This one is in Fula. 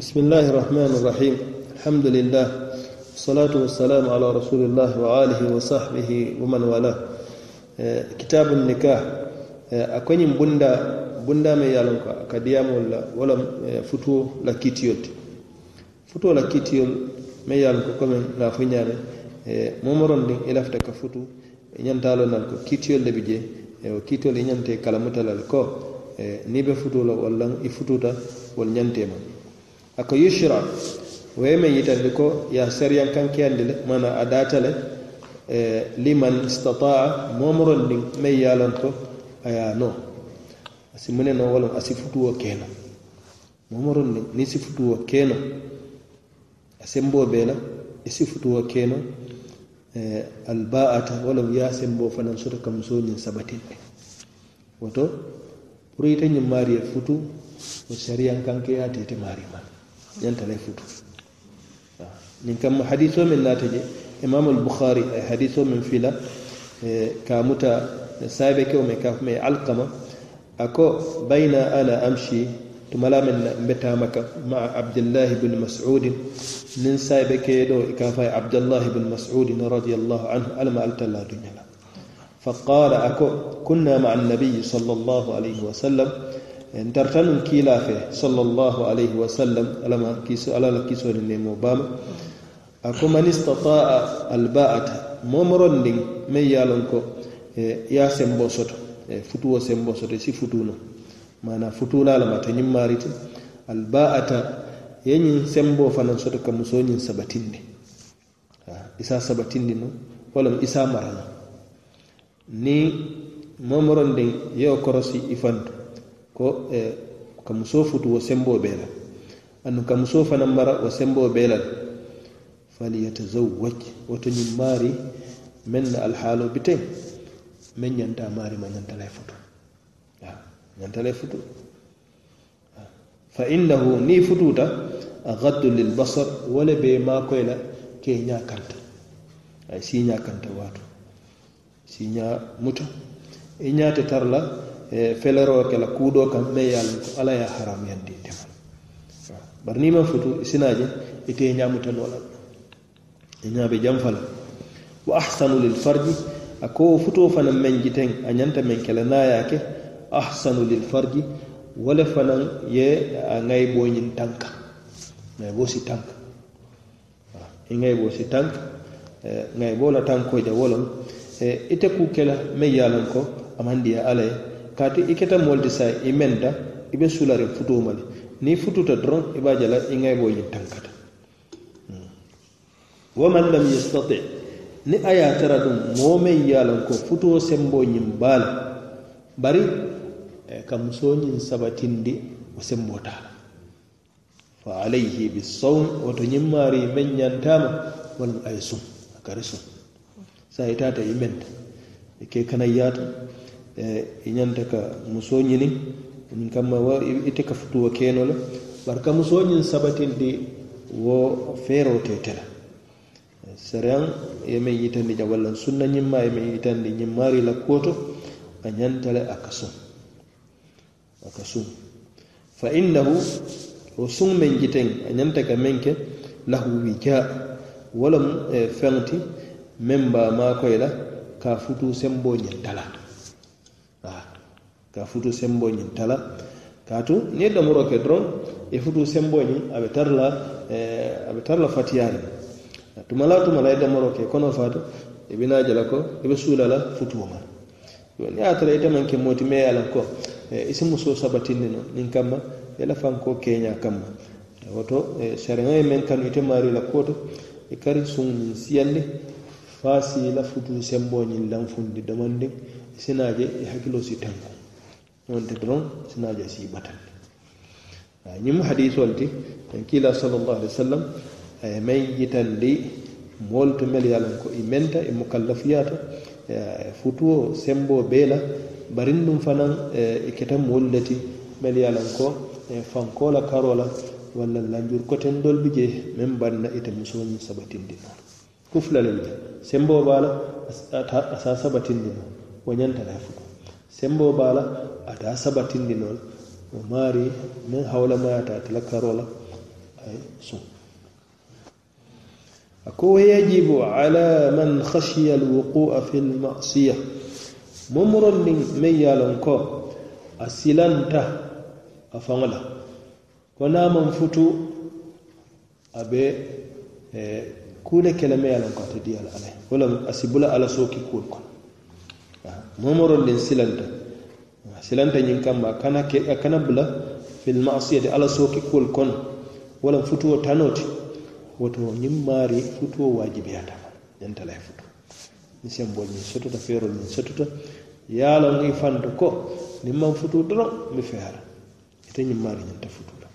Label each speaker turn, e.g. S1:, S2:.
S1: Bismillahir Rahmanir Rahim. Alhamdulillah. Salatu wassalamu ala Rasulillah wa alihi wa sahbihi wa man wala. Eh, e, kitabu nikah. Eh, e, akwenye mbunda bunda me yalonka kadiyamu la wala e, futuo la kiti yote. Futuo la kiti yol me yalonka kome na funyane e, momoron din ilafta ka futu nyantalo nan ko kiti yol lebije e, o kiti yol nyante kalamuta lal ko e, ni be futuo la wala ifututa wal nyante man ako yushra wo ye meŋ yitandi ko ye seriyankankeyandi le mana adatale e, liman istataa momron ding meŋ yalanto aya no. Asi mune no wala asi futuwo kena. Momron ding ni si futuwo kena. A sembo be la i si kena. E, alba'ata wolon ye a sembo fanan sura kam musoo ñiŋ sabatin woto pour ite mariya futu futu seriyan kanke ya tete mariya man ñantala futu ñin kam hadiso min naata je imam al-bukhari ay hadiso min fila ka muta saabe kewo me ka me alqama ako bayna ana amshi tumala min mbetamaka ma abdullah ibn mas'ud nin saabe ke do ka fa abdullah ibn mas'ud radiyallahu anhu alma altalla dunyala فقال أكو كنا مع النبي صلى الله عليه وسلم en darta noon kiila fe sallllahu alayhi wa sallam alama kiso alala kisode nemo bama ako man istataa alba'ata momoron ndin min yalon ko e ya sembo soto e futuwo sembo soto si futuno mana futulalama to ñimmarite alba'ata yeñin sembo fanan soto ka musoñin sabatinde. Isa sabatindi no walam isa marano ni momoron ndin yewo korosi ifantu. ko eh, ka muso futu wo semboo bee la andu ka muso fanaŋ mara wo semboo bee la faliyatazawwaj woto ñiŋ maari meŋ na alhaalo biteŋ meŋ ñanta maari ma ñanta la e futu. Ñanta la e futu. Fa innahu niŋ i futuuta agaddu lilbasar wo le bee maakoy la ke i ñaa kanta a ye siiñaa kanta waatu siiñaa muta. I ñaate tara la E, feleroo ke la kuudoo kaŋ meŋ ye a loŋ ko ala ye a haramuyandi ite ma bari niŋ i maŋ futu i sina je ite ye ñaamuta noo la i e, ñaa be janfa la wa ahsanu lil farji a ko futoo fanaŋ meŋ jiteŋ a ñanta meŋ ke la niŋ ye a ke ahsanu lil farji wo le fanaŋ ye a ŋayiboo ñiŋ tanka. Ŋayiboo si tanka. E, I ŋayiboo si tanka ŋayiboo la tankoo je wo loŋ ite kuu ke la meŋ ye a loŋ ko a maŋ diya alla ye kaatu i keta moolu ti saa i menta i be sulari futuo ma le niŋ fututa doroŋ i be a je la i ñiŋ tankata wa man lam yastati. Ni a ye a tara duŋ moo meŋ ye a loŋ ko futuo semboo ñiŋ baa la bari ka musoo ñiŋ sabatindi wo semboo taa la fa alayhi bisawm woto ñiŋ maari meŋ ñantaama walla a ye suŋ a kari suŋ saa i taata i menta i ke kana yaata e i ñanta ka musoo ñiniŋ ñiŋ kamma wa ite ka futuwo keno le bari ka musoo ñiŋ sabatindi wo feeroo te te la sariyaŋ ye meŋ yitandi ja walla sunna ñimma ye meŋ yitandi ñiŋ maari la kuwo to a ñanta le a ka suŋ a ka suŋ fa innahu wo suŋ meŋ jiteŋ a ñanta ka meŋ ke lahu wija wo lemu feŋ ti meŋ baa maakoyi la ka a futuu semboo ñiŋ talaa ka futu sembo ñiŋ tala kaatu niŋ ye domoro ke doroŋ ye futu sembo ñiŋ a be tara la a be tara la tuma la tuma la ke kono faatu i bina je la ko i be suula la futuo ma. Niŋ ye a tara ite maŋ ke mooti mee ye ko i si musoo sabatindi no niŋ kamma i la fankoo keeñaa kamma. Woto sariŋo ye meŋ kanu ite maari la kuwo to i kari suŋ ñiŋ siyandi faa si la futu sembo ñiŋ lanfundi domondiŋ i si naa je i hakkiloo si tenku wonte doron sinaja si batan ah, ñim hadisol ti en kiila sallllahu alih wa sallam aye may yitandi moolu to mel yalan ko i menta i mukallafiyata e futuwo sembo beela barin ɗum fanan e keta moolu mel yalan ko e fankola karola walla lanjur koten dol bi je meŋ banna ite musoñi sabatindi noon kuflalel je sembo baa la asa sabatindi noon wo ñantata futu. sembo bala ata sabatindi non o maari min hawlamayata atela karola ay sun ako yajibu ala man khashiya alwuqua fi lmasiya momoron ndin men yalon ko a silanta a faŋola ko naman futu a be eh, kule keleme yalon ko ate diyal ala walla asibula ala soki kuol kono momorol len silanta. Silanta ñiŋ kamma kana ke kana bula fil masiyati ala soki sookikkol kono wala futuo tanoti woto ñiŋ maari futuo waajibiyatama e ñanta la ye futu ni senbol ñiŋ sotuta feerol ñiŋ sotuta ye a loŋ i fanto ko niŋ maŋ futu doroŋ mi feera ite ñiŋ maari ñanta futu la.